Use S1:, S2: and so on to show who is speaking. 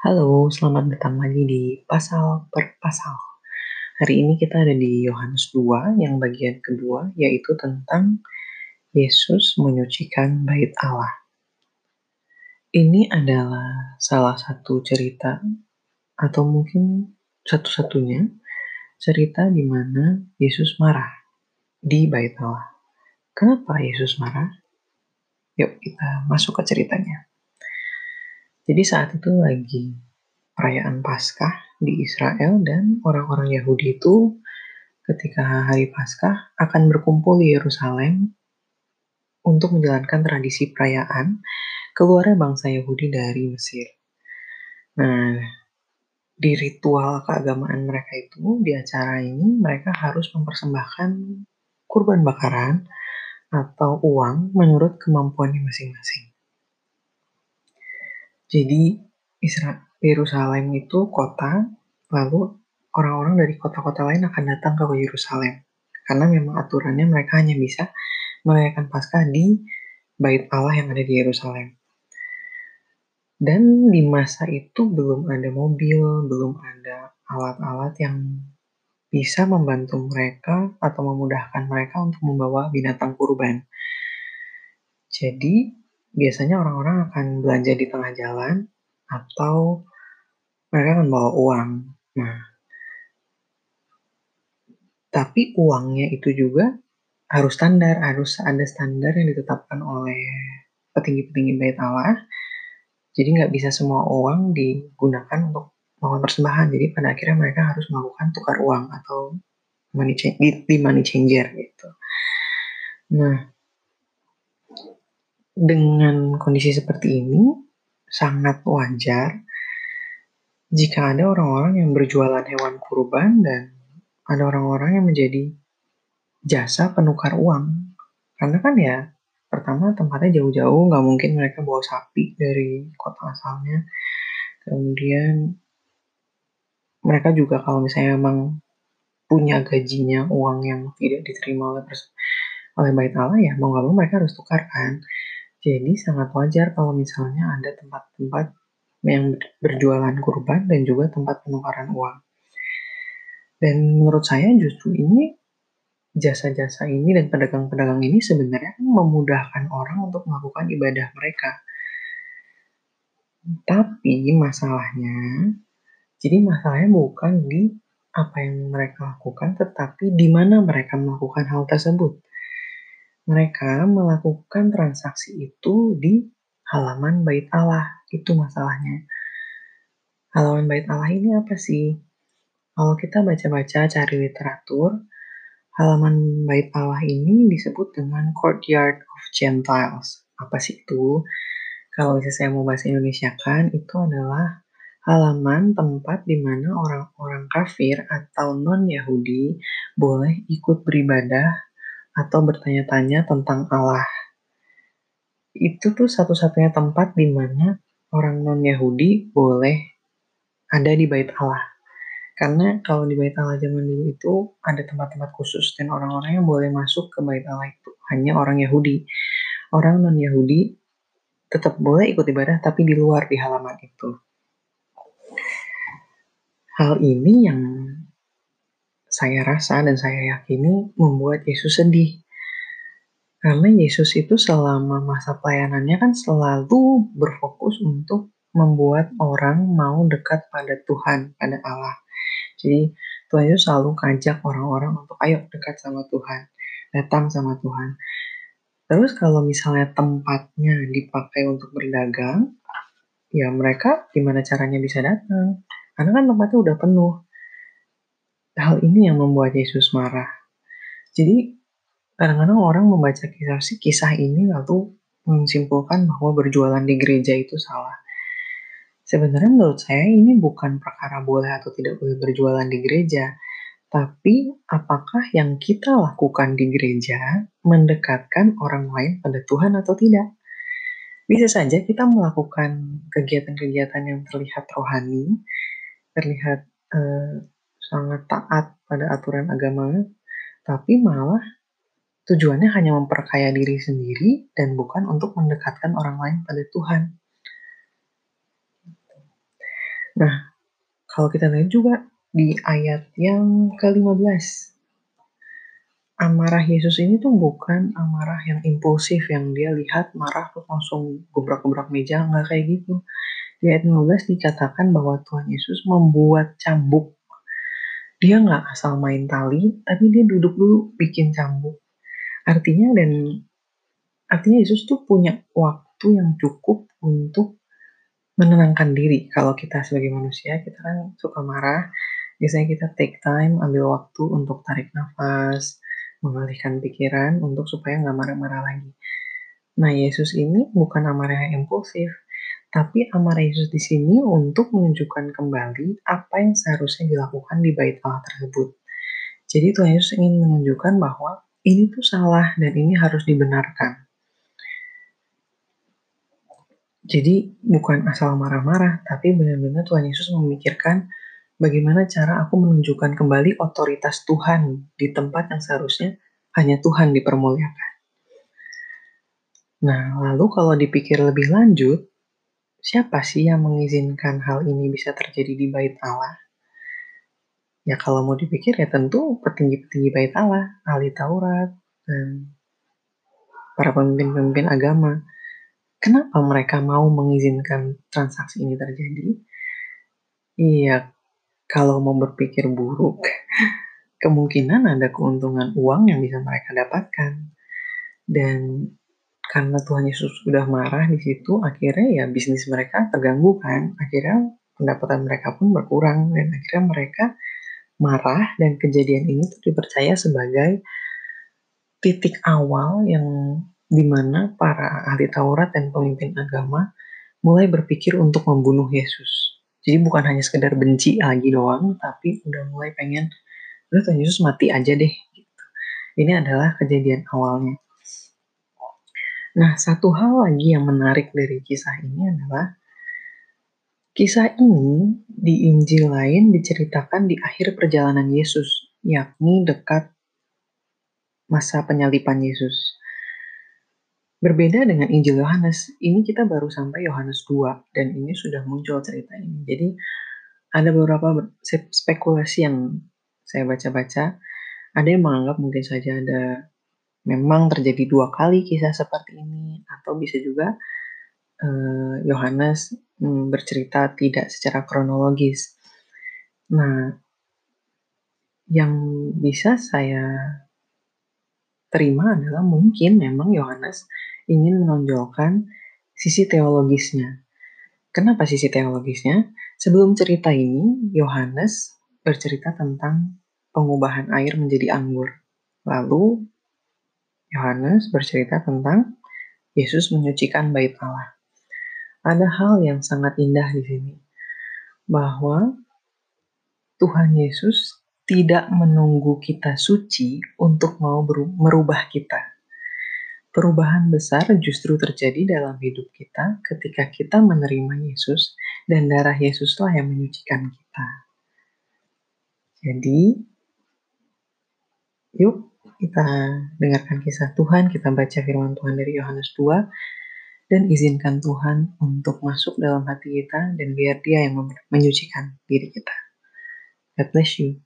S1: Halo, selamat datang lagi di Pasal per Pasal. Hari ini kita ada di Yohanes 2 yang bagian kedua yaitu tentang Yesus menyucikan bait Allah. Ini adalah salah satu cerita atau mungkin satu-satunya cerita di mana Yesus marah di bait Allah. Kenapa Yesus marah? Yuk kita masuk ke ceritanya. Jadi saat itu lagi perayaan Paskah di Israel dan orang-orang Yahudi itu ketika hari Paskah akan berkumpul di Yerusalem untuk menjalankan tradisi perayaan keluarnya bangsa Yahudi dari Mesir. Nah, di ritual keagamaan mereka itu, di acara ini mereka harus mempersembahkan kurban bakaran atau uang menurut kemampuannya masing-masing. Jadi Yerusalem itu kota, lalu orang-orang dari kota-kota lain akan datang ke Yerusalem. Karena memang aturannya mereka hanya bisa merayakan Paskah di Bait Allah yang ada di Yerusalem. Dan di masa itu belum ada mobil, belum ada alat-alat yang bisa membantu mereka atau memudahkan mereka untuk membawa binatang kurban. Jadi biasanya orang-orang akan belanja di tengah jalan atau mereka akan bawa uang. Nah, tapi uangnya itu juga harus standar, harus ada standar yang ditetapkan oleh petinggi-petinggi bait Allah. Jadi nggak bisa semua uang digunakan untuk melakukan persembahan. Jadi pada akhirnya mereka harus melakukan tukar uang atau money change, di money changer gitu. Nah, dengan kondisi seperti ini, sangat wajar jika ada orang-orang yang berjualan hewan kurban dan ada orang-orang yang menjadi jasa penukar uang. Karena kan ya, pertama tempatnya jauh-jauh, nggak mungkin mereka bawa sapi dari kota asalnya. Kemudian mereka juga kalau misalnya emang punya gajinya uang yang tidak diterima oleh oleh bait Allah ya mau nggak mau mereka harus tukar kan jadi sangat wajar kalau misalnya ada tempat-tempat yang berjualan kurban dan juga tempat penukaran uang. Dan menurut saya justru ini jasa-jasa ini dan pedagang-pedagang ini sebenarnya kan memudahkan orang untuk melakukan ibadah mereka. Tapi masalahnya, jadi masalahnya bukan di apa yang mereka lakukan, tetapi di mana mereka melakukan hal tersebut mereka melakukan transaksi itu di halaman bait Allah. Itu masalahnya. Halaman bait Allah ini apa sih? Kalau kita baca-baca cari literatur, halaman bait Allah ini disebut dengan courtyard of Gentiles. Apa sih itu? Kalau bisa saya mau bahasa Indonesia kan, itu adalah halaman tempat di mana orang-orang kafir atau non-Yahudi boleh ikut beribadah atau bertanya-tanya tentang Allah. Itu tuh satu-satunya tempat di mana orang non-Yahudi boleh ada di bait Allah. Karena kalau di bait Allah zaman dulu itu ada tempat-tempat khusus dan orang-orang yang boleh masuk ke bait Allah itu hanya orang Yahudi. Orang non-Yahudi tetap boleh ikut ibadah tapi di luar di halaman itu. Hal ini yang saya rasa dan saya yakini membuat Yesus sedih. Karena Yesus itu selama masa pelayanannya kan selalu berfokus untuk membuat orang mau dekat pada Tuhan, pada Allah. Jadi Tuhan itu selalu ngajak orang-orang untuk ayo dekat sama Tuhan, datang sama Tuhan. Terus kalau misalnya tempatnya dipakai untuk berdagang, ya mereka gimana caranya bisa datang? Karena kan tempatnya udah penuh. Hal ini yang membuat Yesus marah. Jadi kadang-kadang orang membaca kisah kisah ini lalu menyimpulkan bahwa berjualan di gereja itu salah. Sebenarnya menurut saya ini bukan perkara boleh atau tidak boleh berjualan di gereja, tapi apakah yang kita lakukan di gereja mendekatkan orang lain pada Tuhan atau tidak? Bisa saja kita melakukan kegiatan-kegiatan yang terlihat rohani, terlihat uh, sangat taat pada aturan agama, tapi malah tujuannya hanya memperkaya diri sendiri dan bukan untuk mendekatkan orang lain pada Tuhan. Nah, kalau kita lihat juga di ayat yang ke-15, amarah Yesus ini tuh bukan amarah yang impulsif yang dia lihat marah tuh langsung gebrak-gebrak meja nggak kayak gitu. Di ayat 15 dikatakan bahwa Tuhan Yesus membuat cambuk. Dia nggak asal main tali, tapi dia duduk dulu bikin cambuk. Artinya dan artinya Yesus tuh punya waktu yang cukup untuk menenangkan diri. Kalau kita sebagai manusia, kita kan suka marah. Biasanya kita take time, ambil waktu untuk tarik nafas, mengalihkan pikiran untuk supaya nggak marah-marah lagi. Nah, Yesus ini bukan amarah yang impulsif, tapi amarah Yesus di sini untuk menunjukkan kembali apa yang seharusnya dilakukan di bait Allah tersebut. Jadi Tuhan Yesus ingin menunjukkan bahwa ini tuh salah dan ini harus dibenarkan. Jadi bukan asal marah-marah, tapi benar-benar Tuhan Yesus memikirkan bagaimana cara aku menunjukkan kembali otoritas Tuhan di tempat yang seharusnya hanya Tuhan dipermuliakan. Nah, lalu kalau dipikir lebih lanjut, siapa sih yang mengizinkan hal ini bisa terjadi di bait Allah? Ya kalau mau dipikir ya tentu petinggi-petinggi bait Allah, ahli Taurat, dan para pemimpin-pemimpin agama. Kenapa mereka mau mengizinkan transaksi ini terjadi? Iya, kalau mau berpikir buruk, kemungkinan ada keuntungan uang yang bisa mereka dapatkan. Dan karena Tuhan Yesus sudah marah di situ, akhirnya ya bisnis mereka terganggu kan. Akhirnya pendapatan mereka pun berkurang dan akhirnya mereka marah dan kejadian ini tuh dipercaya sebagai titik awal yang di mana para ahli Taurat dan pemimpin agama mulai berpikir untuk membunuh Yesus. Jadi bukan hanya sekedar benci lagi doang, tapi udah mulai pengen, udah Tuhan Yesus mati aja deh. Gitu. Ini adalah kejadian awalnya. Nah, satu hal lagi yang menarik dari kisah ini adalah kisah ini di Injil lain diceritakan di akhir perjalanan Yesus, yakni dekat masa penyalipan Yesus. Berbeda dengan Injil Yohanes, ini kita baru sampai Yohanes 2 dan ini sudah muncul cerita ini. Jadi ada beberapa spekulasi yang saya baca-baca. Ada yang menganggap mungkin saja ada memang terjadi dua kali kisah seperti ini atau bisa juga eh, Yohanes hmm, bercerita tidak secara kronologis. Nah, yang bisa saya terima adalah mungkin memang Yohanes ingin menonjolkan sisi teologisnya. Kenapa sisi teologisnya? Sebelum cerita ini, Yohanes bercerita tentang pengubahan air menjadi anggur. Lalu, Yohanes bercerita tentang Yesus menyucikan bait Allah. Ada hal yang sangat indah di sini, bahwa Tuhan Yesus tidak menunggu kita suci untuk mau merubah kita. Perubahan besar justru terjadi dalam hidup kita ketika kita menerima Yesus dan darah Yesuslah yang menyucikan kita. Jadi, yuk kita dengarkan kisah Tuhan, kita baca firman Tuhan dari Yohanes 2, dan izinkan Tuhan untuk masuk dalam hati kita dan biar dia yang menyucikan diri kita. God bless you.